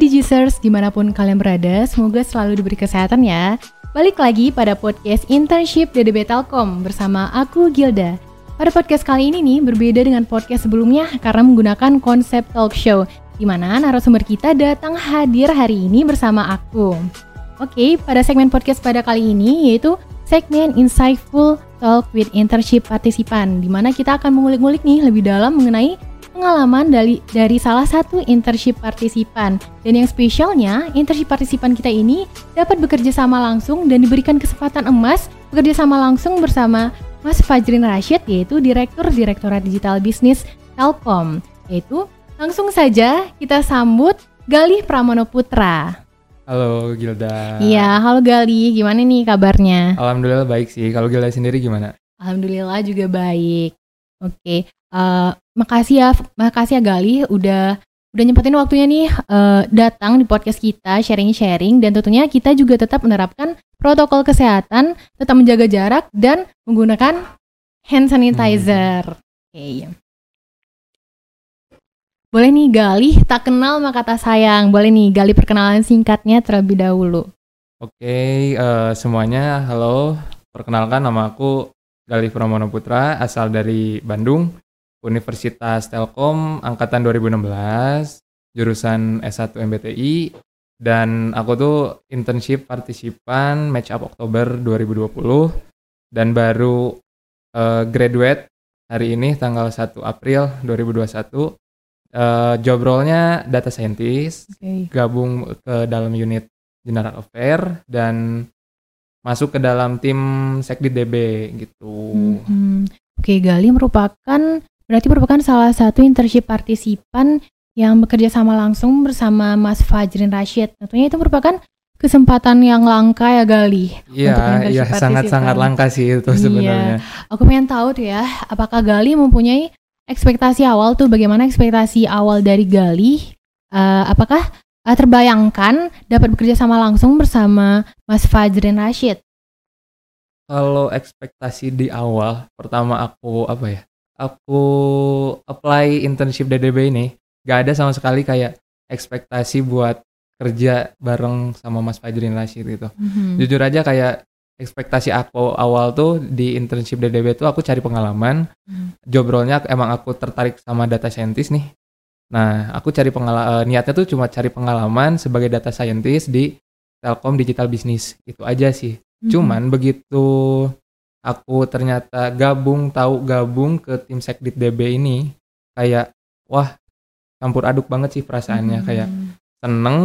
Digisers, di mana pun kalian berada, semoga selalu diberi kesehatan ya. Balik lagi pada podcast Internship DDB Telkom bersama aku Gilda. Pada podcast kali ini nih berbeda dengan podcast sebelumnya karena menggunakan konsep talk show di mana narasumber kita datang hadir hari ini bersama aku. Oke, pada segmen podcast pada kali ini yaitu segmen Insightful Talk with Internship Partisipan di mana kita akan mengulik-ngulik nih lebih dalam mengenai pengalaman dari dari salah satu internship partisipan. Dan yang spesialnya, internship partisipan kita ini dapat bekerja sama langsung dan diberikan kesempatan emas bekerja sama langsung bersama Mas Fajrin Rashid yaitu Direktur Direktorat Digital Bisnis Telkom. Yaitu langsung saja kita sambut Galih Pramono Putra. Halo Gilda. Iya, halo Galih, gimana nih kabarnya? Alhamdulillah baik sih. Kalau Gilda sendiri gimana? Alhamdulillah juga baik. Oke, uh, makasih ya, makasih ya Gali udah udah nyempetin waktunya nih uh, datang di podcast kita sharing-sharing dan tentunya kita juga tetap menerapkan protokol kesehatan, tetap menjaga jarak dan menggunakan hand sanitizer. Hmm. Oke. Okay. Boleh nih Gali, tak kenal maka tak sayang. Boleh nih Gali perkenalan singkatnya terlebih dahulu. Oke, okay, uh, eh, semuanya halo. Perkenalkan nama aku Galih Pramono Putra, asal dari Bandung, Universitas Telkom angkatan 2016, jurusan S1 MBTI dan aku tuh internship partisipan Match Up Oktober 2020 dan baru uh, graduate hari ini tanggal 1 April 2021. Uh, job role-nya data scientist, okay. gabung ke dalam unit General Affair dan masuk ke dalam tim Sekdit DB gitu. Hmm, Oke, Gali merupakan berarti merupakan salah satu internship partisipan yang bekerja sama langsung bersama Mas Fajrin Rashid. Tentunya itu merupakan kesempatan yang langka ya Gali. Iya, iya sangat-sangat langka sih itu iya. sebenarnya. Aku pengen tahu tuh ya, apakah Gali mempunyai ekspektasi awal tuh bagaimana ekspektasi awal dari Gali? Uh, apakah uh, terbayangkan dapat bekerja sama langsung bersama Mas Fajrin Rashid? Kalau ekspektasi di awal, pertama aku apa ya? Aku apply internship DDB ini, gak ada sama sekali kayak ekspektasi buat kerja bareng sama Mas Fajrin Rashid gitu. Mm-hmm. Jujur aja kayak ekspektasi aku awal tuh di internship DDB tuh aku cari pengalaman. Mm. Job role-nya emang aku tertarik sama data scientist nih. Nah, aku cari pengalaman, uh, niatnya tuh cuma cari pengalaman sebagai data scientist di Telkom Digital Business. Itu aja sih. Mm-hmm. Cuman begitu aku ternyata gabung, tahu gabung ke tim Sekdit DB ini, kayak wah campur aduk banget sih perasaannya. Mm-hmm. Kayak seneng,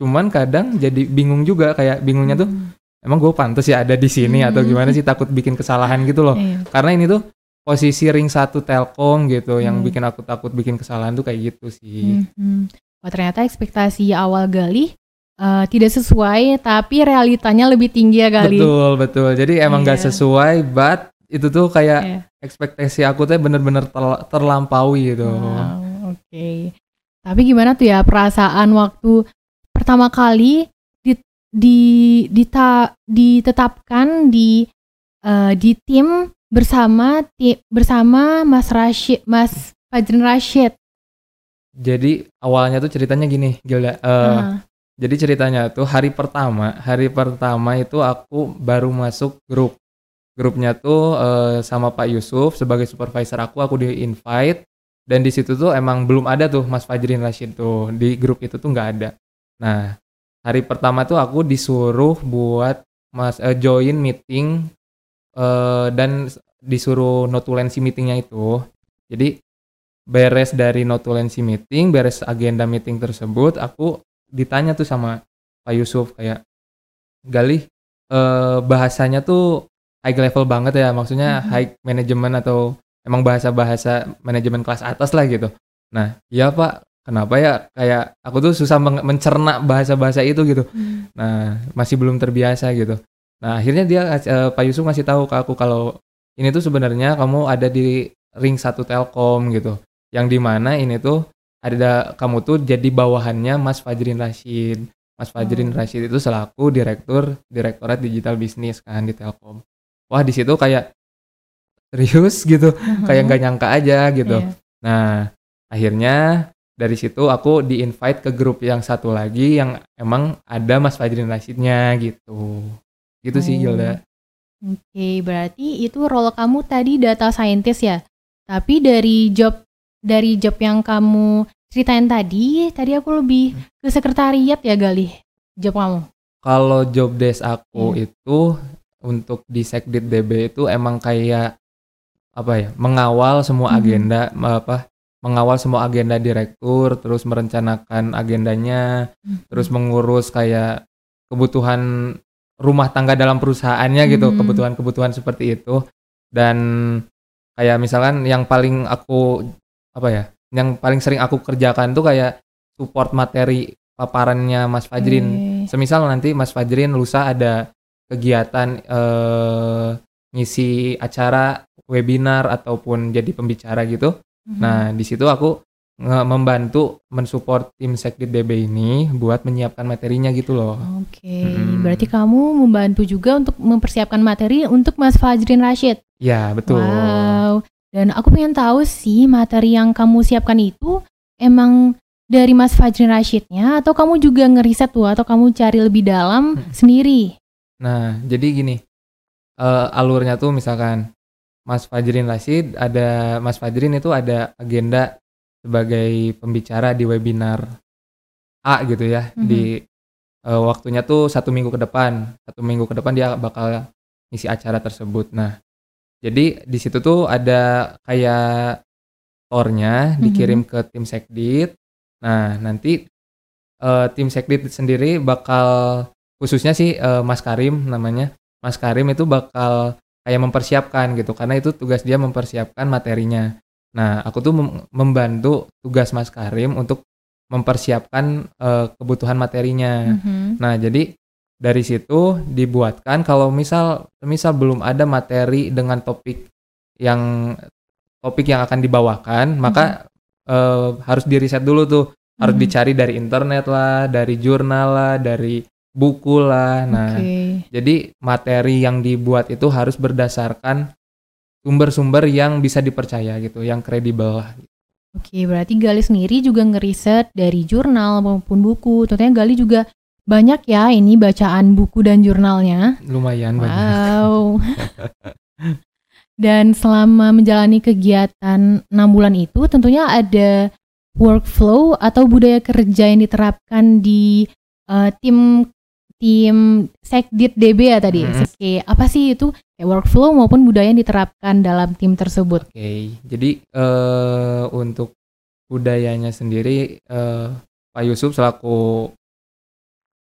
cuman kadang jadi bingung juga. Kayak bingungnya tuh, mm-hmm. emang gue pantas ya ada di sini mm-hmm. atau gimana sih takut bikin kesalahan gitu loh. Yeah. Karena ini tuh posisi ring satu Telkom gitu hmm. yang bikin aku takut bikin kesalahan tuh kayak gitu sih. Hmm. Oh, ternyata ekspektasi awal Gali uh, tidak sesuai tapi realitanya lebih tinggi ya Gali. Betul, betul. Jadi emang yeah. gak sesuai but itu tuh kayak yeah. ekspektasi aku tuh bener-bener ter terlampaui gitu. Wow, oke. Okay. Tapi gimana tuh ya perasaan waktu pertama kali di di dita, ditetapkan di uh, di tim bersama ti, bersama Mas Rashid, Mas Fajrin Rashid. Jadi awalnya tuh ceritanya gini, Gilda. Uh, uh. Jadi ceritanya tuh hari pertama, hari pertama itu aku baru masuk grup. Grupnya tuh uh, sama Pak Yusuf sebagai supervisor aku, aku di invite dan di situ tuh emang belum ada tuh Mas Fajrin Rashid tuh di grup itu tuh nggak ada. Nah hari pertama tuh aku disuruh buat Mas uh, join meeting uh, dan disuruh notulensi meetingnya itu jadi beres dari notulensi meeting beres agenda meeting tersebut aku ditanya tuh sama Pak Yusuf kayak Galih uh, bahasanya tuh high level banget ya maksudnya mm-hmm. high management atau emang bahasa-bahasa manajemen kelas atas lah gitu nah iya Pak kenapa ya kayak aku tuh susah mencerna bahasa-bahasa itu gitu mm. nah masih belum terbiasa gitu Nah akhirnya dia uh, Pak Yusuf ngasih tahu ke aku kalau ini tuh sebenarnya kamu ada di ring satu Telkom gitu. Yang di mana ini tuh ada kamu tuh jadi bawahannya Mas Fajrin Rashid. Mas Fajrin hmm. Rashid itu selaku direktur Direktorat Digital Bisnis kan di Telkom. Wah di situ kayak serius gitu, hmm. kayak nggak nyangka aja gitu. Yeah. Nah akhirnya dari situ aku di invite ke grup yang satu lagi yang emang ada Mas Fajrin Rashidnya gitu gitu sih Oh. Gilda Oke, berarti itu role kamu tadi data scientist ya. Tapi dari job dari job yang kamu ceritain tadi, tadi aku lebih ke sekretariat ya Galih. Job kamu. kalau job desk aku Iya. itu untuk di Sekdit DB itu emang kayak apa ya mengawal semua Mhm. agenda apa mengawal semua agenda direktur terus merencanakan agendanya terus mengurus kayak kebutuhan rumah tangga dalam perusahaannya gitu Mhm. kebutuhan-kebutuhan seperti itu dan kayak misalkan yang paling aku apa ya yang paling sering aku kerjakan tuh kayak support materi paparannya Mas Fajrin Oke. semisal nanti Mas Fajrin lusa ada kegiatan eh, ngisi acara webinar ataupun jadi pembicara gitu Mhm. Nah, di situ aku membantu mensupport tim Sekdit DB ini buat menyiapkan materinya gitu loh. Oke, Mm-mm. berarti kamu membantu juga untuk mempersiapkan materi untuk Mas Fajrin Rashid. Ya, betul. Wow. Dan aku pengen tahu sih materi yang kamu siapkan itu emang dari Mas Fajrin Rashidnya atau kamu juga ngeriset tuh atau kamu cari lebih dalam Hmm. sendiri? Nah, jadi gini. eh, alurnya tuh misalkan Mas Fajrin Rashid ada Mas Fajrin itu ada agenda sebagai pembicara di webinar A gitu ya Mhm. di eh, waktunya tuh satu minggu ke depan satu minggu ke depan dia bakal ngisi acara tersebut nah jadi di situ tuh ada kayak tornya Mhm. dikirim ke tim sekdit nah nanti eh, tim sekdit sendiri bakal khususnya sih eh, Mas Karim namanya Mas Karim itu bakal kayak mempersiapkan gitu karena itu tugas dia mempersiapkan materinya. Nah, aku tuh mem- membantu tugas Mas Karim untuk mempersiapkan eh, kebutuhan materinya. Mhm. Nah, jadi dari situ dibuatkan kalau misal misal belum ada materi dengan topik yang topik yang akan dibawakan, maka eh, harus diriset dulu tuh. Harus Mhm. dicari dari internet lah, dari jurnal lah, dari buku lah. Nah, Oke. jadi materi yang dibuat itu harus berdasarkan sumber-sumber yang bisa dipercaya gitu, yang kredibel lah. Oke, berarti Gali sendiri juga ngeriset dari jurnal maupun buku. Tentunya Gali juga banyak ya ini bacaan buku dan jurnalnya. Lumayan banyak. Wow. Dan selama menjalani kegiatan enam bulan itu tentunya ada workflow atau budaya kerja yang diterapkan di eh, tim tim Sekdit DB ya tadi. Hmm. Oke, apa sih itu kayak workflow maupun budaya yang diterapkan dalam tim tersebut? Oke, jadi eh, untuk budayanya sendiri eh, Pak Yusuf selaku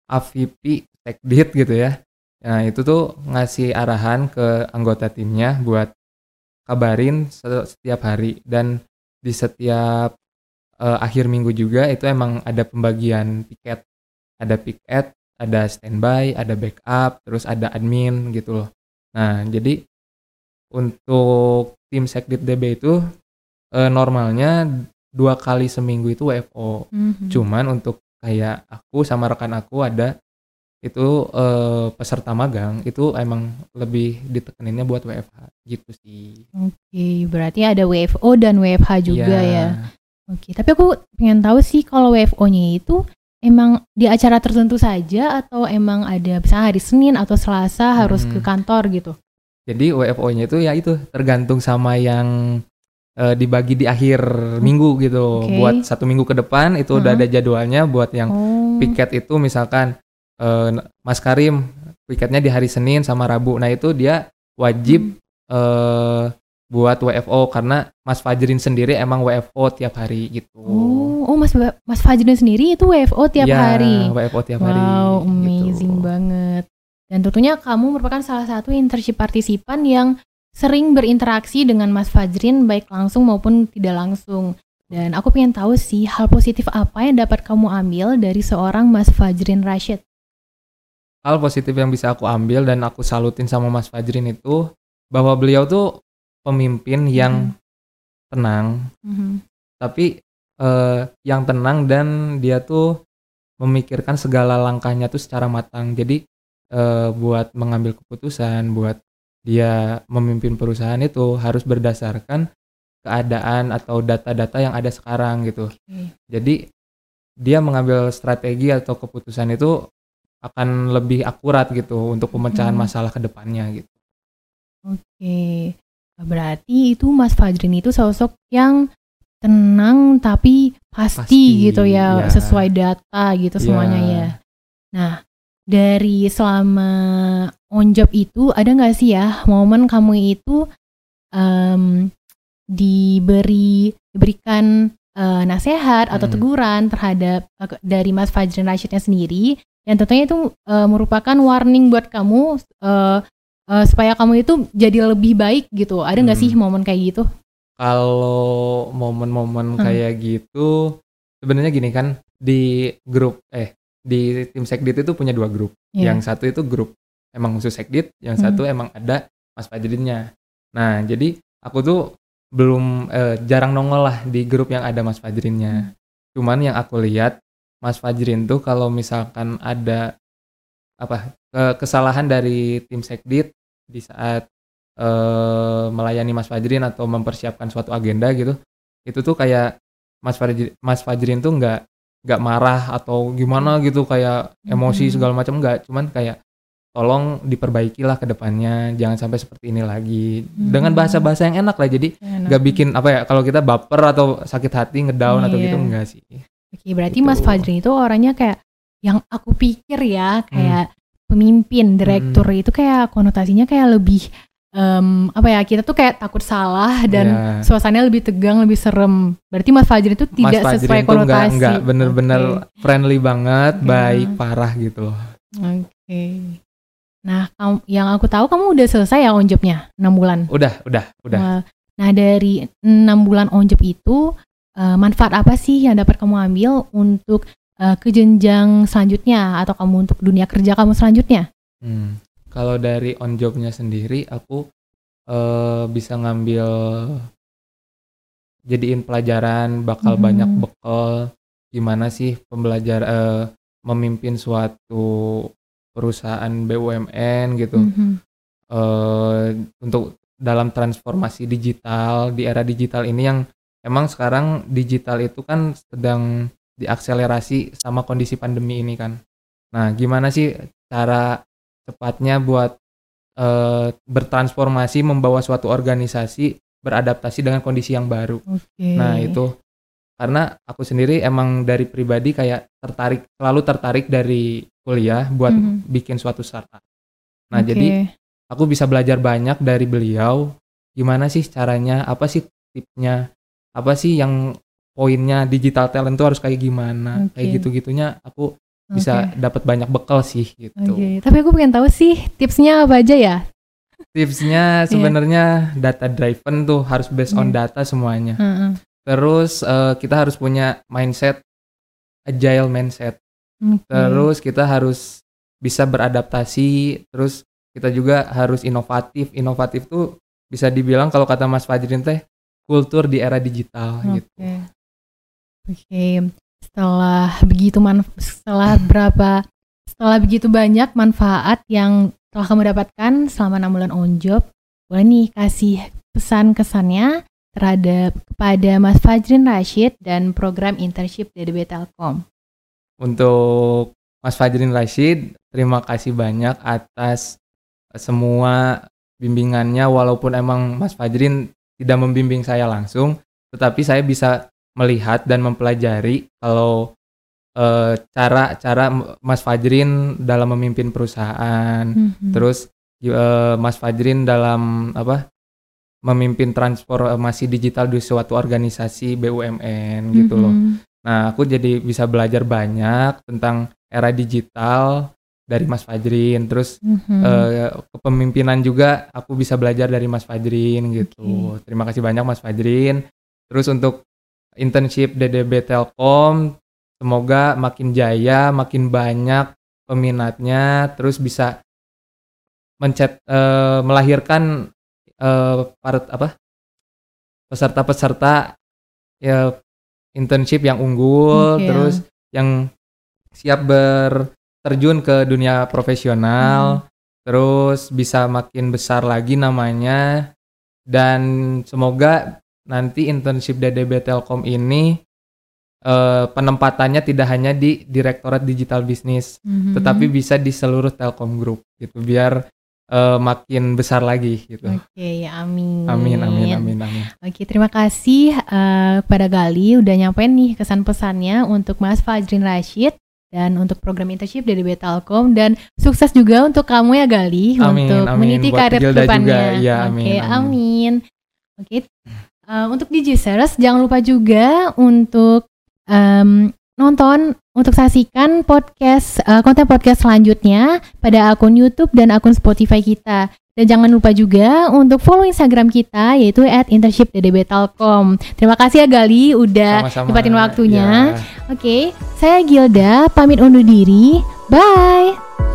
AVP Sekdit gitu ya. Nah, itu tuh ngasih arahan ke anggota timnya buat kabarin se- setiap hari dan di setiap eh, akhir minggu juga itu emang ada pembagian piket. Ada piket, ada standby, ada backup, terus ada admin gitu loh. Nah, jadi untuk tim Sekdit DB itu eh, normalnya dua kali seminggu itu WFO. Mhm. Cuman untuk kayak aku sama rekan aku ada itu eh, peserta magang itu emang lebih ditekeninnya buat WFH gitu sih. Oke, berarti ada WFO dan WFH juga Iya. ya. Oke, tapi aku pengen tahu sih kalau WFO-nya itu emang di acara tertentu saja atau emang ada misalnya hari Senin atau Selasa harus ke Hmm. kantor gitu. Jadi WFO-nya itu ya itu tergantung sama yang eh, dibagi di akhir minggu gitu. Oke. Buat satu minggu ke depan itu udah Hmm. ada jadwalnya buat yang Oh. piket itu misalkan eh, Mas Karim piketnya di hari Senin sama Rabu. Nah, itu dia wajib eh buat WFO karena Mas Fajrin sendiri emang WFO tiap hari gitu. Oh, oh Mas Mas Fajrin sendiri itu WFO tiap Ya, hari. WFO tiap hari. Wow, gitu. amazing banget. Dan tentunya kamu merupakan salah satu internship partisipan yang sering berinteraksi dengan Mas Fajrin baik langsung maupun tidak langsung. Dan aku pengen tahu sih hal positif apa yang dapat kamu ambil dari seorang Mas Fajrin Rashid. Hal positif yang bisa aku ambil dan aku salutin sama Mas Fajrin itu bahwa beliau tuh pemimpin yang tenang, Mhm. tapi eh, yang tenang dan dia tuh memikirkan segala langkahnya tuh secara matang. Jadi eh, buat mengambil keputusan, buat dia memimpin perusahaan itu harus berdasarkan keadaan atau data-data yang ada sekarang gitu. Oke. Jadi dia mengambil strategi atau keputusan itu akan lebih akurat gitu untuk pemecahan Hmm. masalah ke depannya gitu. Oke. Berarti itu Mas Fajrin itu sosok yang tenang tapi pasti, Pasti, gitu ya, ya. sesuai data gitu semuanya Ya. ya. Nah, dari selama on job itu ada nggak sih ya momen kamu itu em, diberi diberikan eh, nasihat atau Hmm. teguran terhadap eh, dari Mas Fajrin Rashidnya sendiri yang tentunya itu eh, merupakan warning buat kamu eh, eh, supaya kamu itu jadi lebih baik gitu. Ada nggak Hmm. sih momen kayak gitu? Kalau momen-momen Hmm. kayak gitu sebenarnya gini kan di grup eh di tim Sekdit itu punya dua grup. Iya. Yang satu itu grup emang khusus Sekdit, yang Hmm. satu emang ada Mas Fajrinnya. Nah, jadi aku tuh belum eh, jarang nongol lah di grup yang ada Mas Fajrinnya. Cuman yang aku lihat Mas Fajrin tuh kalau misalkan ada apa ke- kesalahan dari tim Sekdit di saat eh, melayani Mas Fajrin atau mempersiapkan suatu agenda gitu, itu tuh kayak Mas Fajrin, Mas Fajrin tuh nggak nggak marah atau gimana gitu kayak emosi Mhm. segala macam nggak, cuman kayak tolong diperbaikilah ke depannya, jangan sampai seperti ini lagi. Dengan Mhm. bahasa-bahasa yang enak lah, jadi Enak. nggak bikin apa ya kalau kita baper atau sakit hati ngedown atau Iya. gitu enggak sih. Oke, berarti Gitu. Mas Fajrin itu orangnya kayak yang aku pikir ya, Hmm. kayak pemimpin, direktur itu kayak konotasinya kayak lebih em, apa ya? Kita tuh kayak takut salah dan Ya. suasananya lebih tegang, lebih serem. Berarti Mas Fajrin itu Mas tidak Fajrin sesuai nggak konotasi. nggak bener-bener friendly banget, Oke. baik parah gitu loh. Oke. Nah, yang aku tahu kamu udah selesai ya on job-nya 6 bulan. Udah, udah, udah. Nah, dari 6 bulan on job itu eh, manfaat apa sih yang dapat kamu ambil untuk eh, ke jenjang selanjutnya atau kamu untuk dunia kerja kamu selanjutnya? Hmm. Kalau dari on jobnya sendiri, aku eh, bisa ngambil jadiin pelajaran, bakal Mhm. banyak bekal gimana sih pembelajar eh, memimpin suatu perusahaan BUMN gitu. Mhm. eh untuk dalam transformasi digital di era digital ini yang emang sekarang digital itu kan sedang diakselerasi sama kondisi pandemi ini kan. Nah, gimana sih cara cepatnya buat eh, bertransformasi membawa suatu organisasi beradaptasi dengan kondisi yang baru. Oke. Nah, itu karena aku sendiri emang dari pribadi kayak tertarik selalu tertarik dari kuliah buat Mhm. bikin suatu startup. Nah, Oke. jadi aku bisa belajar banyak dari beliau gimana sih caranya apa sih tipsnya apa sih yang poinnya digital talent tuh harus kayak gimana kayak Oke. gitu gitunya aku bisa Oke. dapat banyak bekal sih gitu Oke, tapi aku pengen tahu sih tipsnya apa aja ya? tipsnya sebenarnya data driven tuh harus based on Iya. data semuanya Heeh. terus eh, kita harus punya mindset agile mindset Oke. terus kita harus bisa beradaptasi terus kita juga harus inovatif inovatif tuh bisa dibilang kalau kata Mas Fajrin teh kultur di era digital Oke. gitu Oke. Setelah begitu man setelah berapa setelah begitu banyak manfaat yang telah kamu dapatkan selama 6 bulan on job, boleh nih kasih pesan kesannya terhadap kepada Mas Fajrin Rashid dan program internship DDB Telkom. Untuk Mas Fajrin Rashid terima kasih banyak atas semua bimbingannya walaupun emang Mas Fajrin tidak membimbing saya langsung tetapi saya bisa melihat dan mempelajari kalau eh, cara-cara Mas Fajrin dalam memimpin perusahaan Mhm. terus eh, Mas Fajrin dalam apa memimpin transformasi digital di suatu organisasi BUMN gitu loh. Nah, aku jadi bisa belajar banyak tentang era digital dari Mas Fajrin. Terus Mhm. eh, kepemimpinan juga aku bisa belajar dari Mas Fajrin gitu. Terima kasih banyak Mas Fajrin. Terus untuk internship DDB Telkom semoga makin jaya, makin banyak peminatnya, terus bisa mencet eh, melahirkan eh, para apa peserta-peserta ya internship yang unggul, Oke. terus yang siap berterjun ke dunia profesional, terus bisa makin besar lagi namanya dan semoga nanti internship DDB Telkom ini uh, penempatannya tidak hanya di Direktorat Digital Bisnis, mm-hmm. tetapi bisa di seluruh Telkom Group gitu biar uh, makin besar lagi gitu. Oke, okay, amin. Amin, amin, amin, amin. Oke, terima kasih uh, pada Gali udah nyampein nih kesan pesannya untuk Mas Fajrin Rashid dan untuk program internship dari Betalkom dan sukses juga untuk kamu ya Gali amin, untuk amin. meniti karir depannya. Ya, Oke, amin. amin. Oke. Uh, untuk Digicers jangan lupa juga untuk um, nonton untuk saksikan podcast uh, konten podcast selanjutnya pada akun YouTube dan akun Spotify kita. Dan jangan lupa juga untuk follow Instagram kita yaitu at internshipddbtelkom. Terima kasih ya Gali udah nyempatin waktunya. Ya. Oke, saya Gilda pamit undur diri. Bye.